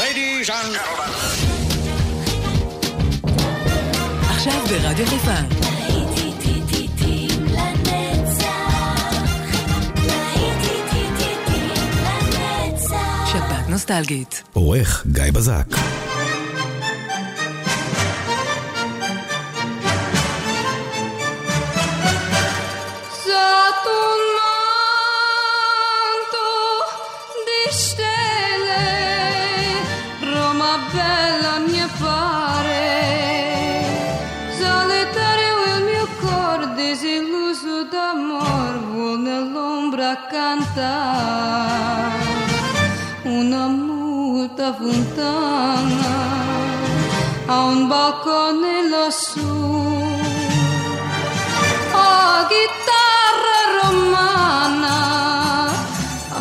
Ladies and gentlemen. עכשיו ברדיו חיפה. שבת נוסטלגית. עורך גיא בזק. Muta fontana a un balcone lassù. Oh, chitarra romana,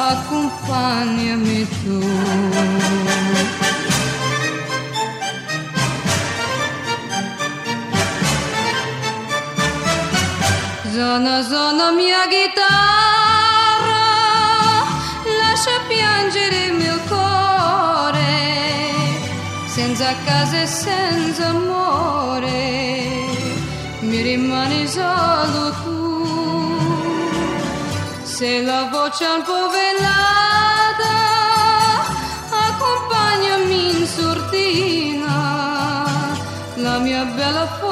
accompagnami tu. Zona, zona mia chitarra, senza amore mi rimani solo tu. Se la voce un po' velata, accompagnami in sordina, la mia bella fornarina,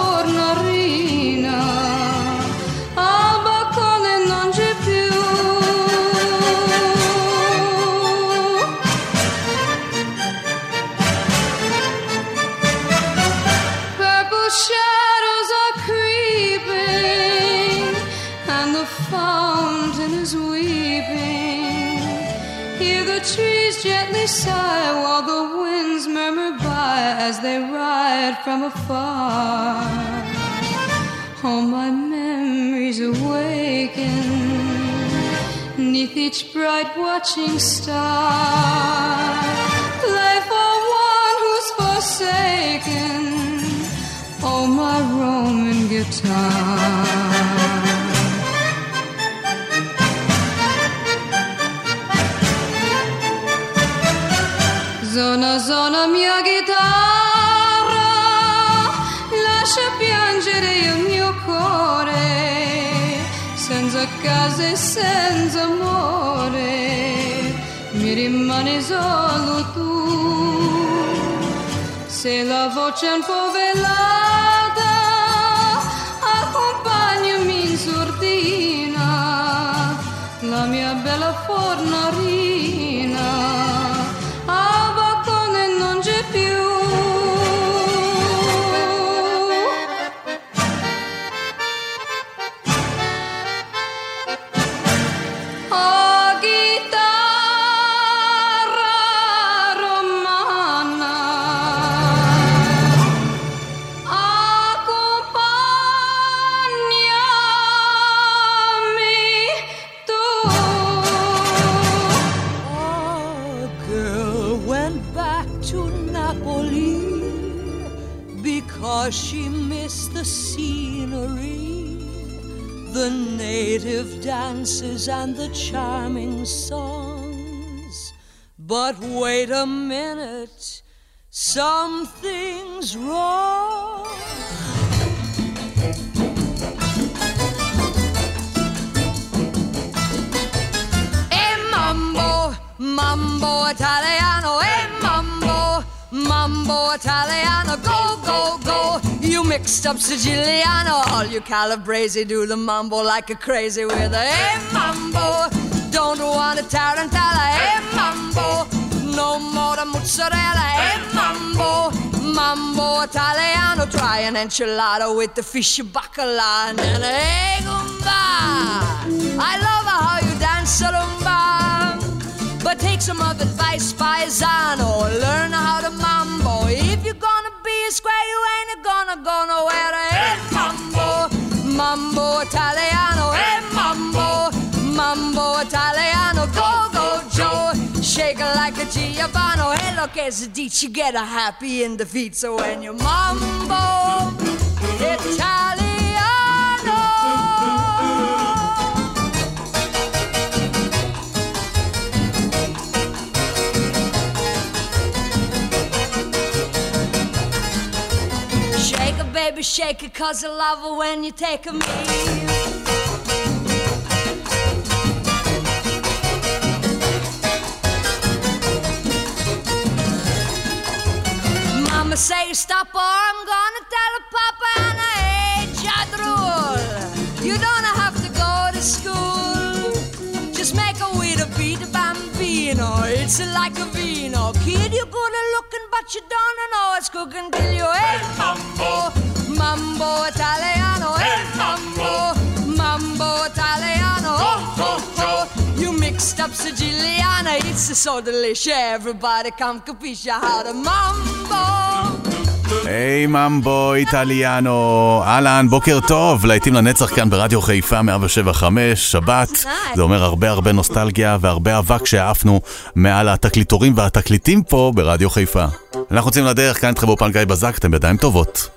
from afar. All my memories awaken neath each bright watching star. Play for one who's forsaken. Oh, my Roman guitar. Zona, zona mia senza casa e senza amore, mi rimane solo tu. Se la voce è un po' velata, accompagnami in sordina, la mia bella fornarina. Dances, and the charming songs. But wait a minute, something's wrong. E mambo, mambo italiano, e mambo, mambo italiano, go, go. You mixed up Siciliano, all you Calabrese do the mambo like a crazy with a e mambo. Don't want a tarantella, e mambo. No more the mozzarella, e mambo. Mambo italiano, try an enchilada with the fish bacala and an egg I love how you dance a rumba. But take some of advice, paisano. Learn how to mambo. If you're gonna a square, you ain't gonna go nowhere. Hey, mambo, mambo italiano. Hey, mambo, mambo italiano. Go, go, Joe. Shake it like a Giovanni. Hey, look, as a dici, get a happy in the feet. So when you mambo italiano. Baby, shake it, cause I love her when you take me. Mama say stop or I'm gonna tell Papa and I hate rule. You don't have to go to school. Just make a way to beat the bambino. It's like a vino. Kid, you're good looking, but you don't know it's cooking till Up Siciliana, it's so delicious. Everybody come capisce how to mambo. היי ממבו איטליאנו, אהלן, בוקר טוב, להיטים לנצח כאן ברדיו חיפה 175, שבת, זה אומר הרבה הרבה נוסטלגיה והרבה אבק שהעפנו מעל התקליטורים והתקליטים פה ברדיו חיפה. אנחנו יוצאים לדרך, כאן איתכם באופן גיא בזק, אתם בידיים טובות.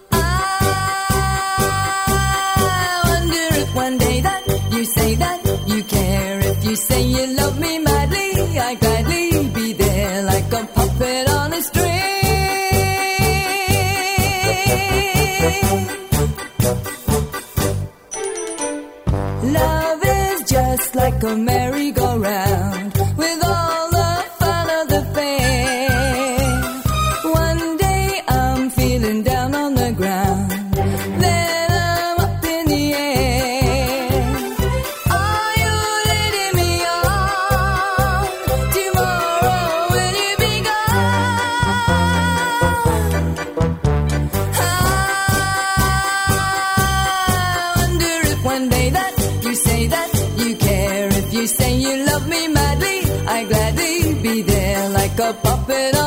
Like a merry-go-round puppet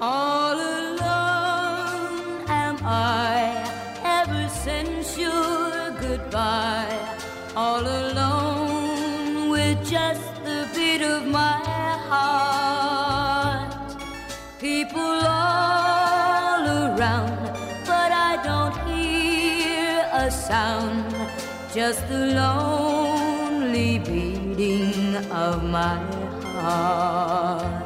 All alone am I ever since your goodbye. All alone with just the beat of my heart. People all around, but I don't hear a sound. Just the lonely beating of my heart.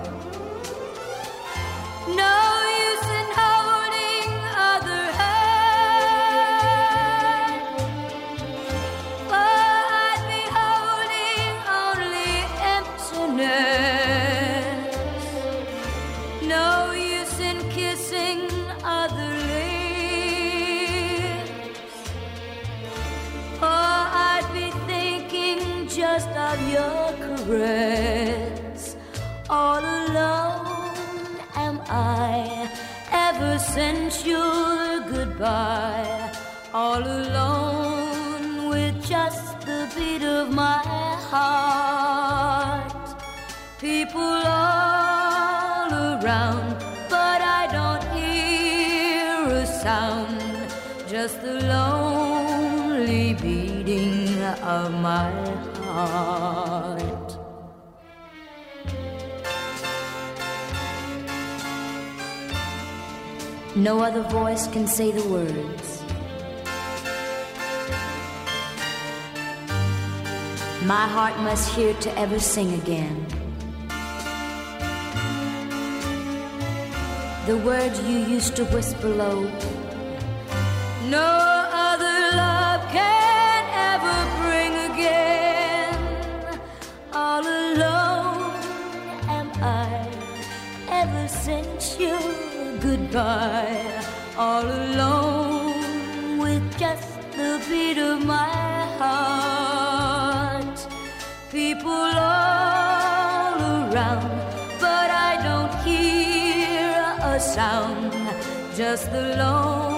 Goodbye. No other voice can say the words. My heart must hear to ever sing again. The words you used to whisper low. No! die all alone with just the beat of my heart. People all around, but I don't hear a sound, just the lone.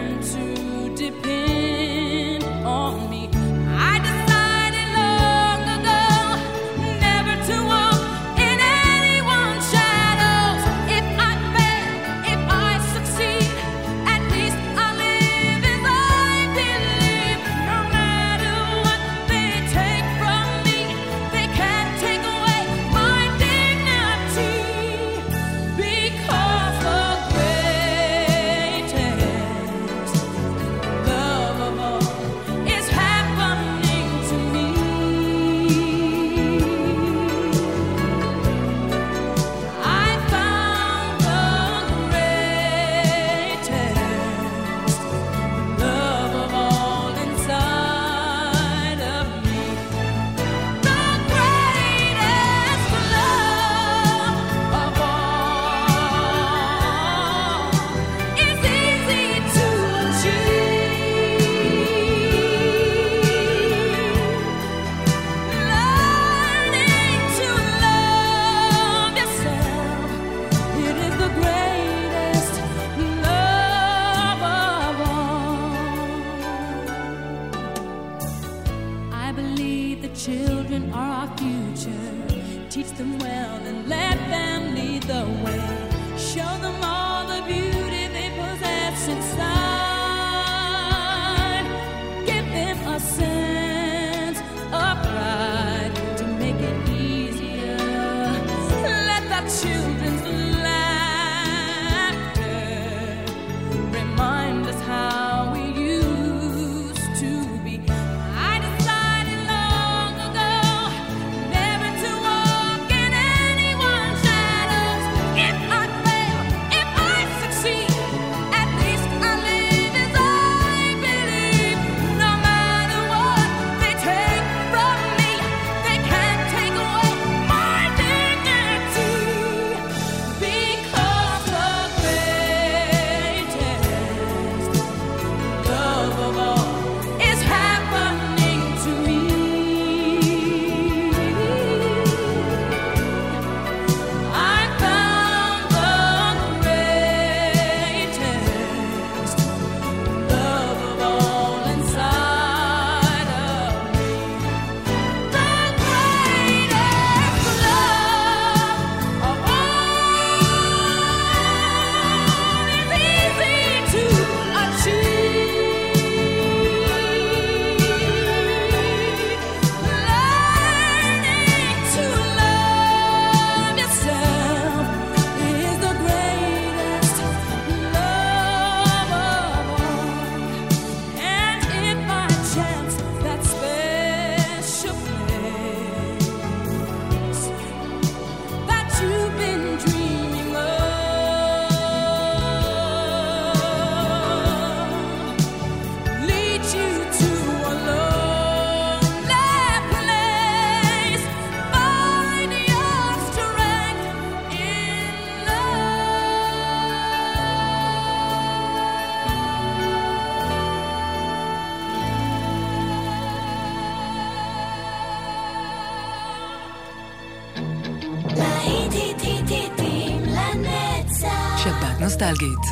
our future. Teach them well and let them lead the way. Show them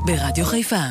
ברדיו חיפה.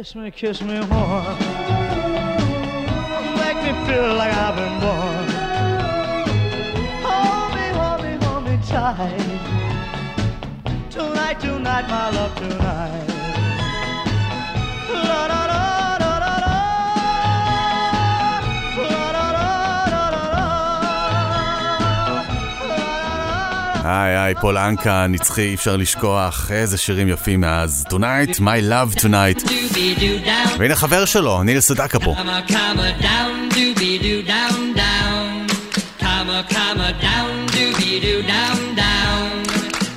Kiss me, kiss me warm. Make me feel like I've been born. Hold me, hold me, hold me tight. Tonight, tonight, my love, tonight. היי היי, פולנקה, נצחי, אי אפשר לשכוח, איזה שירים יפים מאז. Tonight, my love tonight. והנה חבר שלו, ניל סדקה פה.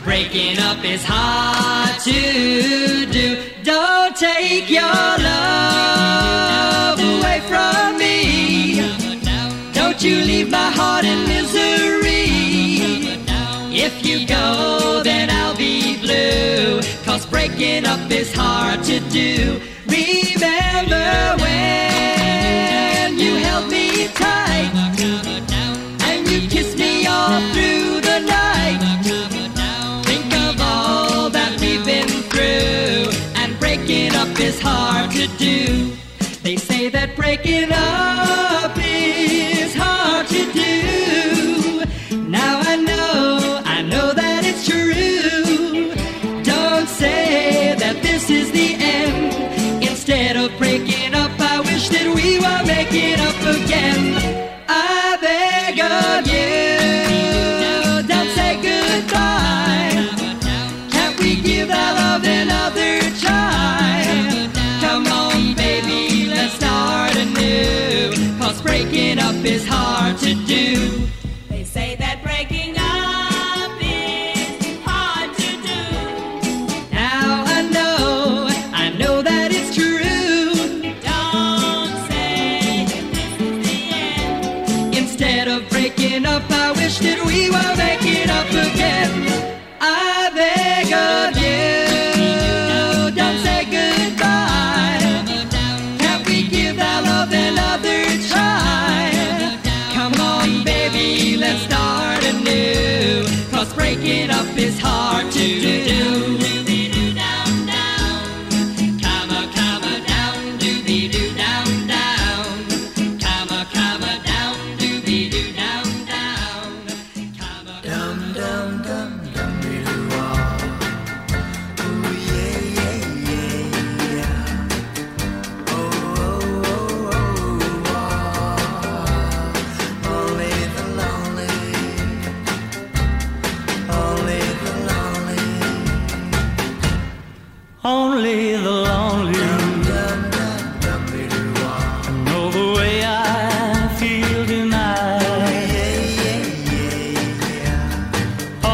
Breaking up is hard to do. Don't take your love away from me. Don't you leave my heart in misery. If you go, then I'll be blue. Cause breaking up is hard to do. Remember when you held me tight and you kissed me all through the night. Think of all that we've been through, and breaking up is hard to do. They say that breaking up the end. Instead of breaking up, I wish that we were making up again. I beg of you, don't say goodbye. Can't we give our love another try? Come on, baby, let's start anew. Cause breaking up is hard to do.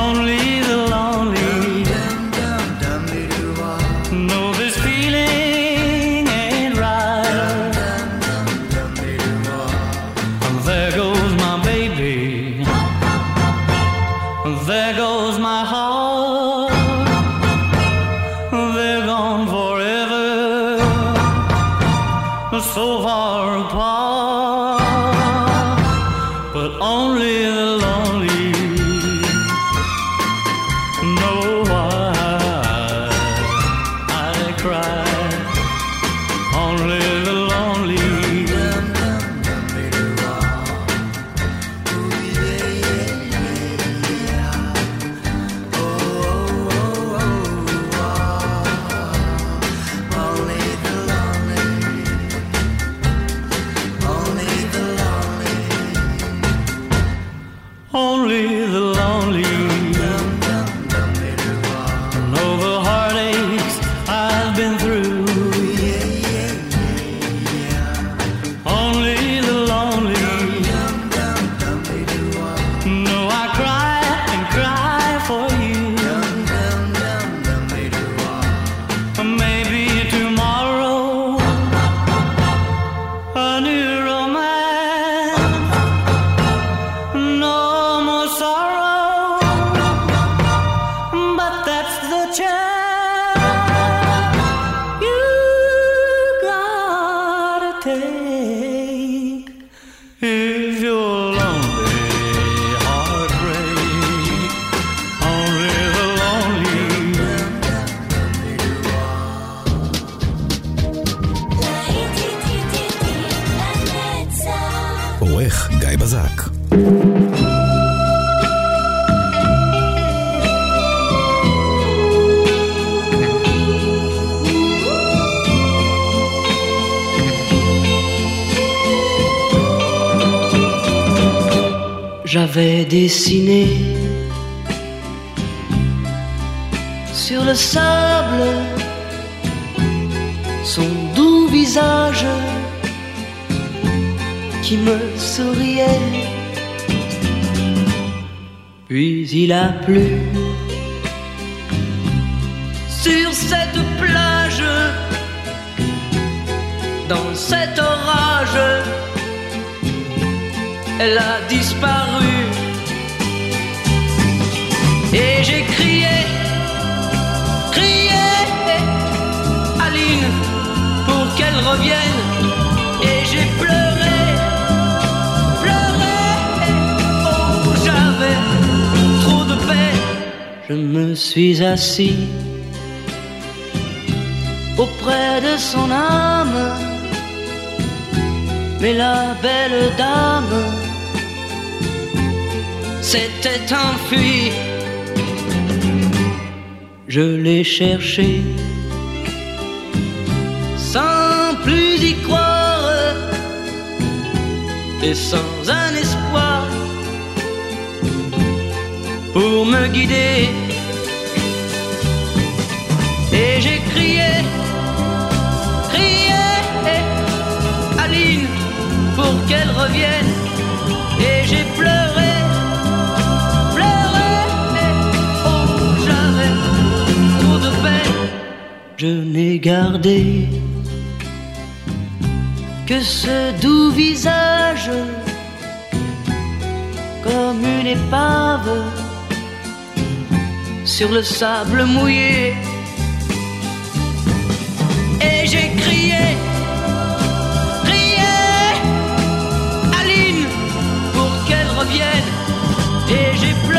only Hey. J'avais dessiné sur le sable son doux visage qui me souriait. Puis il a plu sur cette plage, dans cet orage, elle a disparu. Et j'ai crié, crié, Aline, pour qu'elle revienne. Et j'ai pleuré, pleuré, oh j'avais trop de peine. Je me suis assis auprès de son âme. Mais la belle dame s'était enfuie. Je l'ai cherché sans plus y croire et sans un espoir pour me guider. Et j'ai crié, crié, Aline, pour qu'elle revienne. Et j'ai pleuré, Je n'ai gardé que ce doux visage comme une épave sur le sable mouillé. Et j'ai crié, crié, Aline, pour qu'elle revienne. Et j'ai pleuré,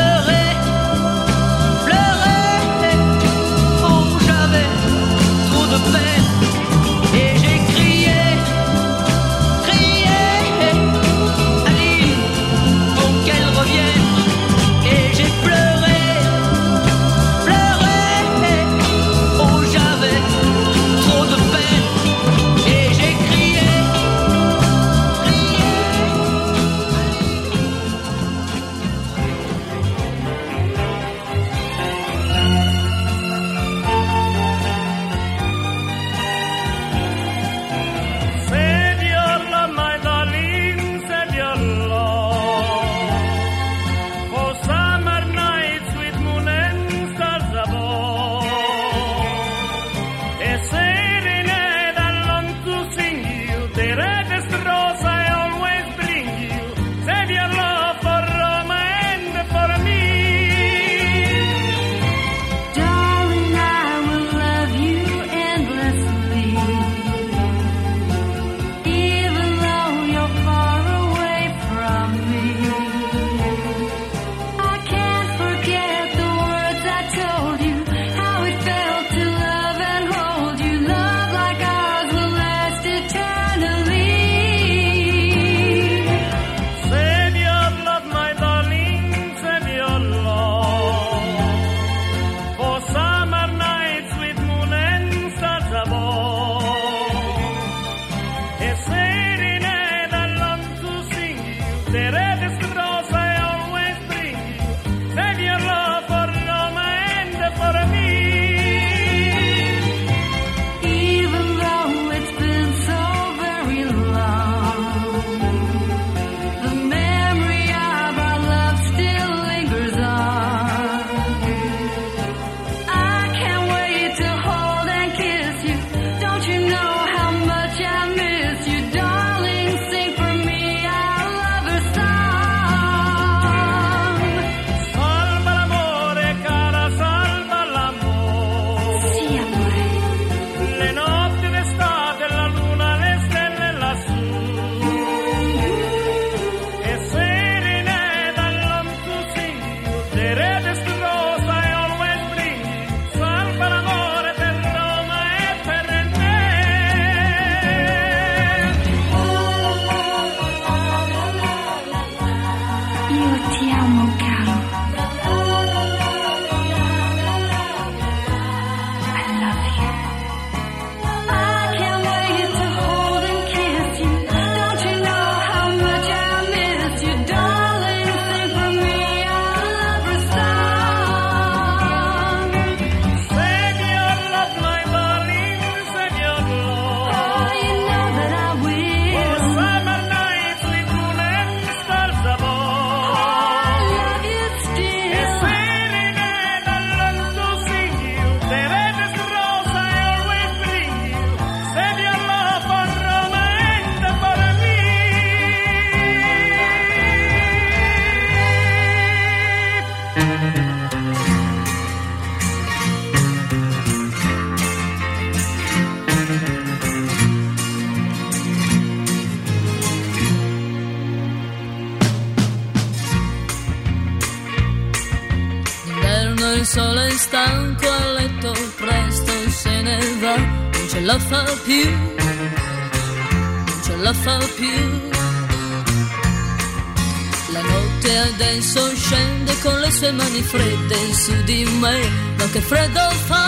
grosse mani fredde in su di me, ma che freddo fa,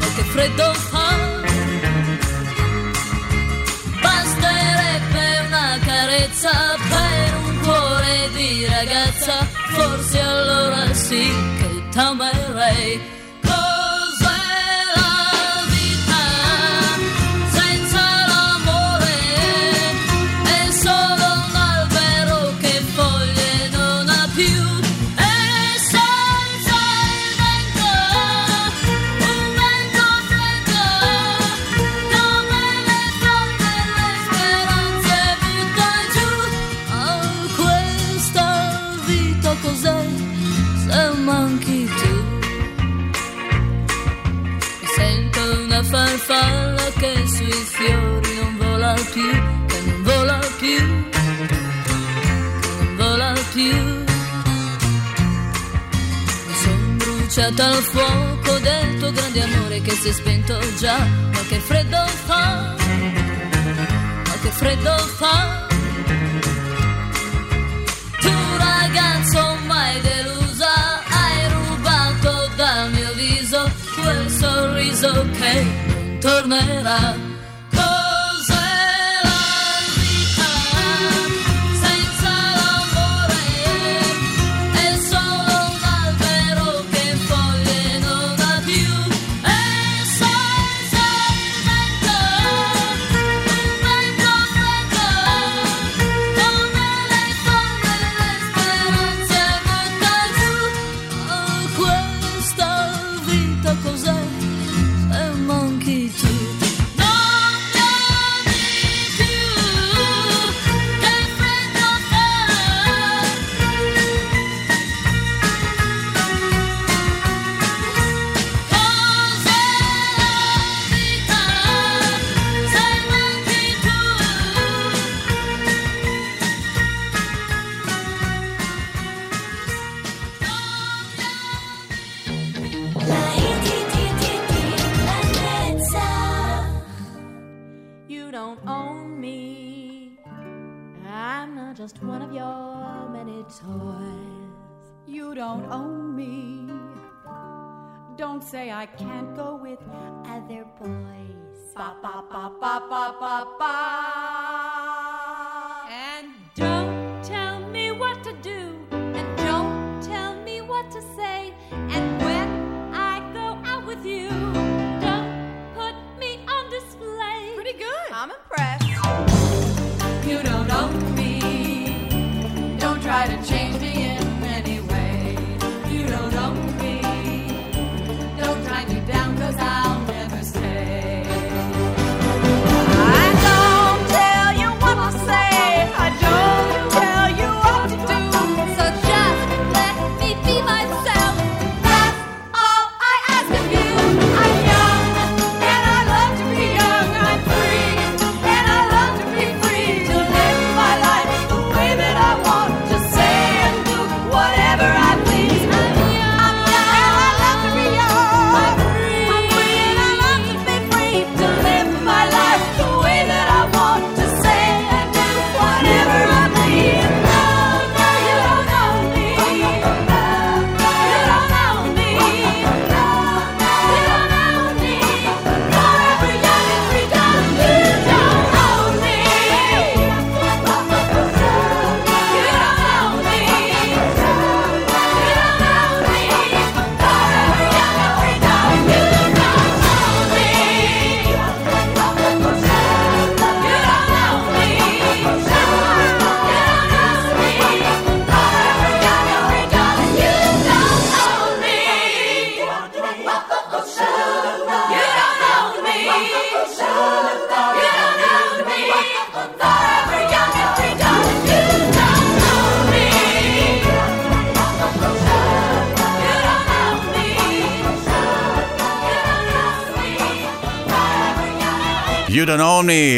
ma che freddo fa. Basterebbe una carezza per un cuore di ragazza, forse allora sì che t'amerei affidata al fuoco del tuo grande amore che si è spento già, ma che freddo fa, ma che freddo fa. Tu ragazzo mai delusa, hai rubato dal mio viso quel sorriso che non tornerà. I can't go with other boys. Ba ba ba ba ba ba ba.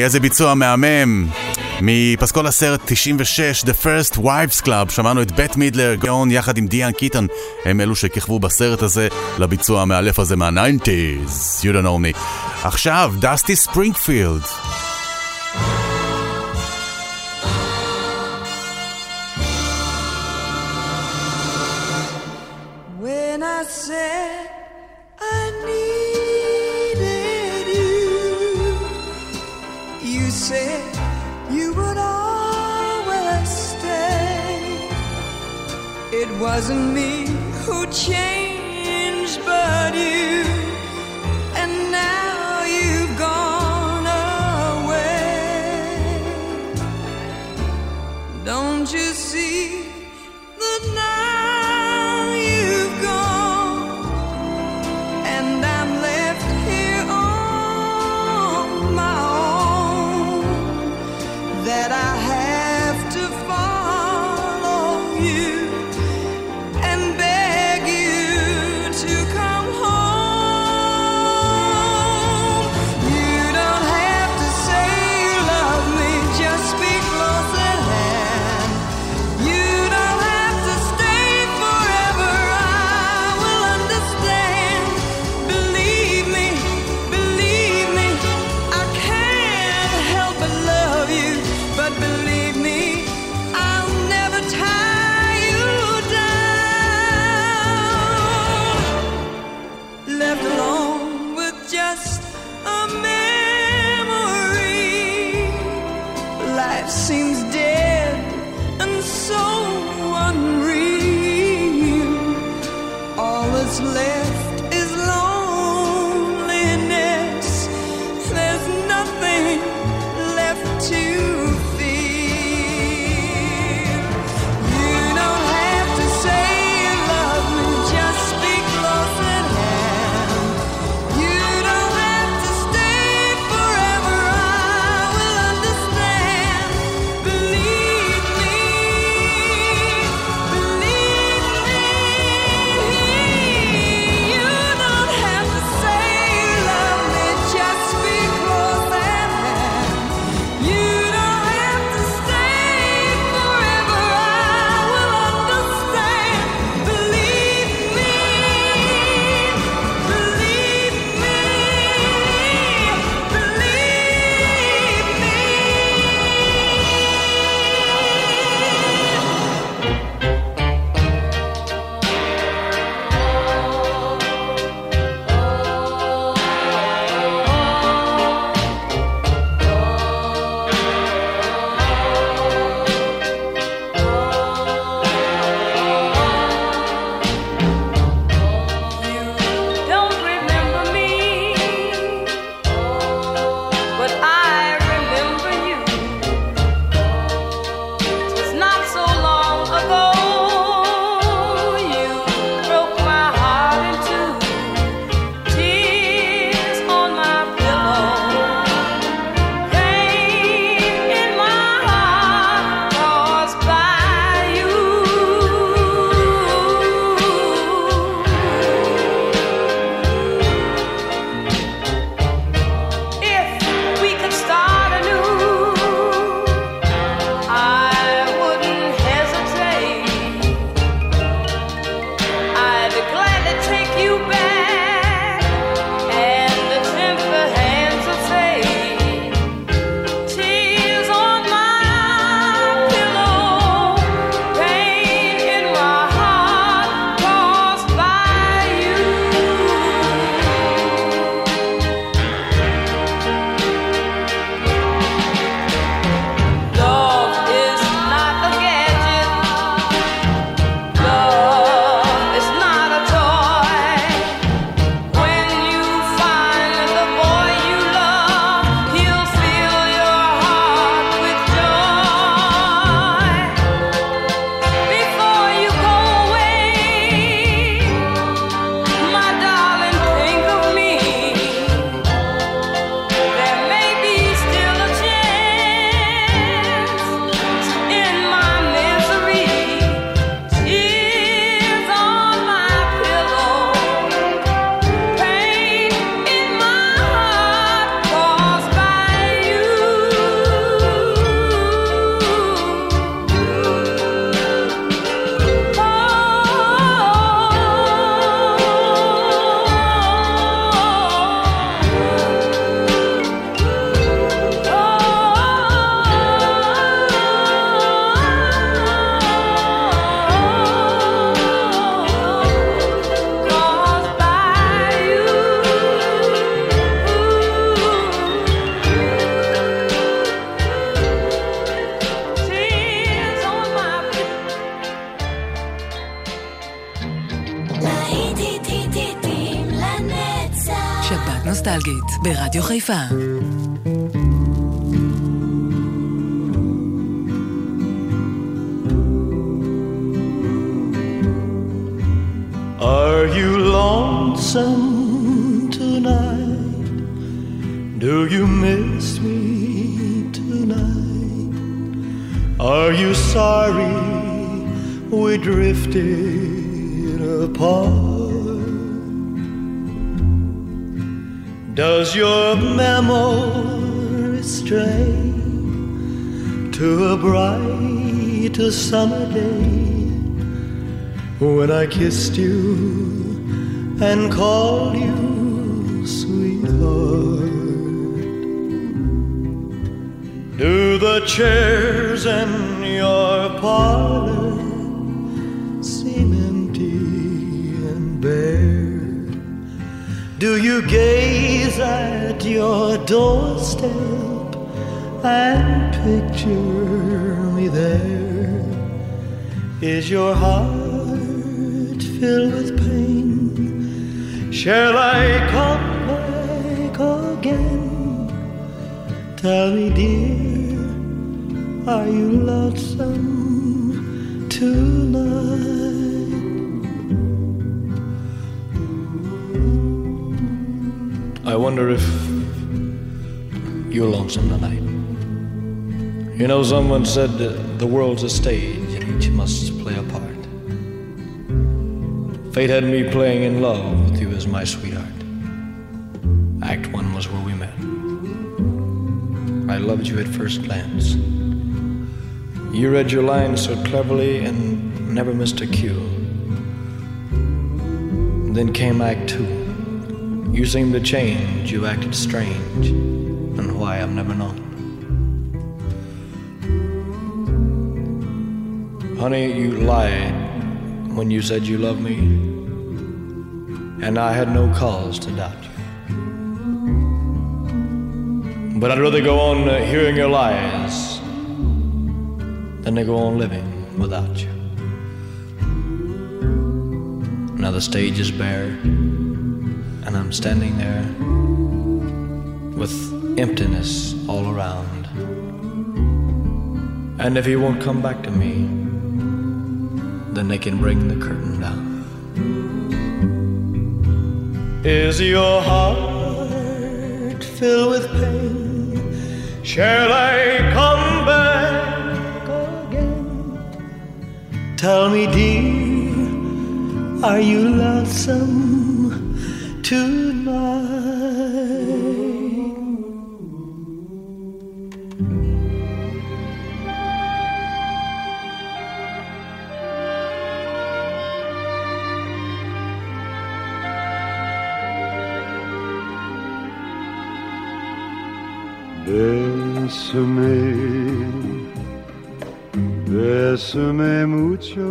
איזה ביצוע מהמם. מפסקול הסרט 96, The First Wives Club, שמענו את בט מידלר, גאון יחד עם דיאן קיטון, הם אלו שכיכבו בסרט הזה לביצוע המאלף הזה מה-90's, you don't know me. עכשיו, דסטי ספרינגפילד, It wasn't me who changed, but you. נוסטלגית, ברדיו חיפה. Are you lonesome tonight? Do you miss me tonight? Are you sorry we drifted apart? Does your memory stray to a bright summer day? when I kissed you and called you sweetheart. Do the chairs in your parlor seem empty and bare? Do you gaze your doorstep and picture me there? Is your heart filled with pain? Shall I come back again? Tell me, dear, are you lonesome tonight? I wonder if you're lonesome tonight. You know, someone said the world's a stage and each must play a part. Fate had me playing in love with you as my sweetheart. Act one was where we met. I loved you at first glance. You read your lines so cleverly and never missed a cue. Then came Act two. You seemed to change, you acted strange, why I've never known. Honey, you lied when you said you loved me, and I had no cause to doubt you. But I'd rather go on uh, hearing your lies than to go on living without you. Now the stage is bare, and I'm standing there with emptiness all around. And if he won't come back to me, then they can bring the curtain down. Is your heart filled with pain? Shall I come back again? Tell me, dear, are you lonesome tonight? Bésame, bésame mucho.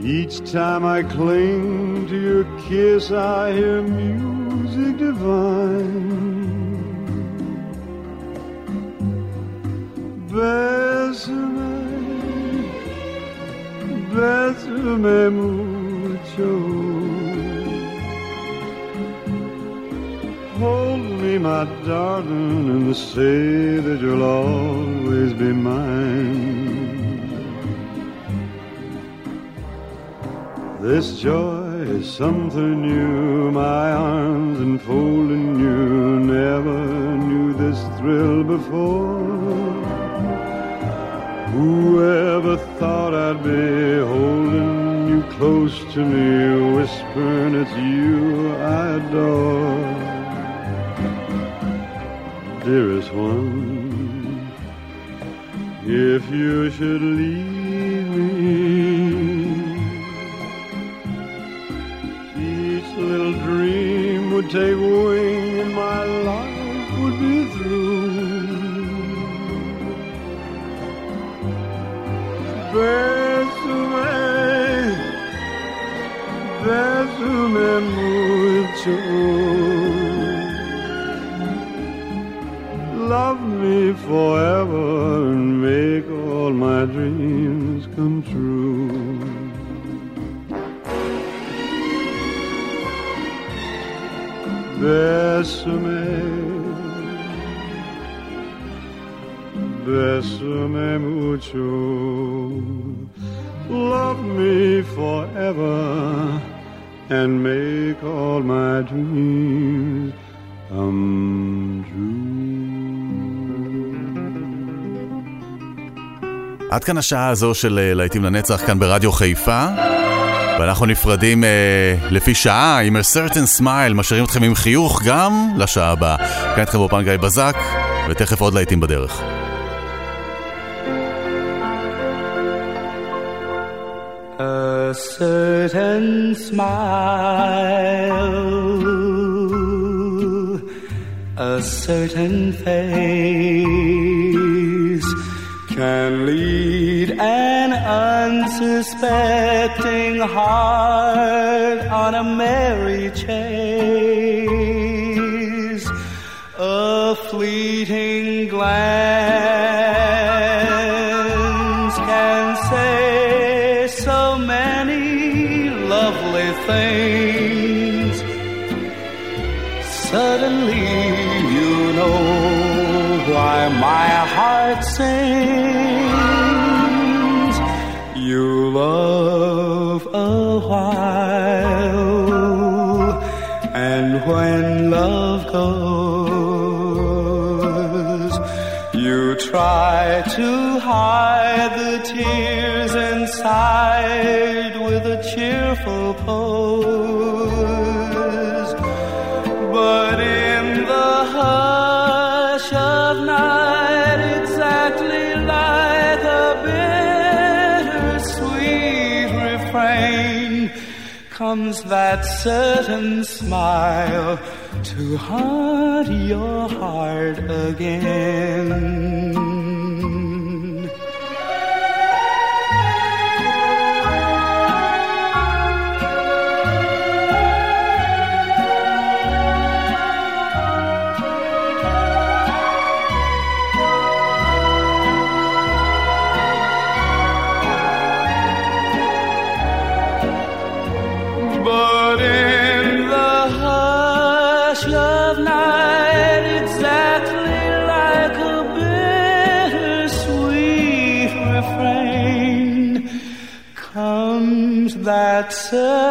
Each time I cling to your kiss, I hear music divine. Bésame, bésame mucho. Hold me, my darling, and say that you'll always be mine. This joy is something new, my arms enfolding you. Never knew this thrill before. Whoever thought I'd be holding you close to me, whispering it's you I adore dearest one, if you should leave me, each little dream would take wing and my life would be through. Bésame, bésame mucho. Forever and make all my dreams come true. Bésame, bésame mucho. Love me forever and make all my dreams come עד כאן השעה הזו של אה, להיטים לנצח כאן ברדיו חיפה. ואנחנו נפרדים אה, לפי שעה עם a certain smile, משאירים אתכם עם חיוך גם לשעה הבאה. כאן איתכם באופן גיא בזק, ותכף עוד להיטים בדרך. A certain smile, a certain face can lead an unsuspecting heart on a merry chase. A fleeting glance goes, you try to hide the tears inside with a cheerful pose. But in the hush of night, exactly like a bittersweet refrain, comes that certain smile to haunt your heart again. That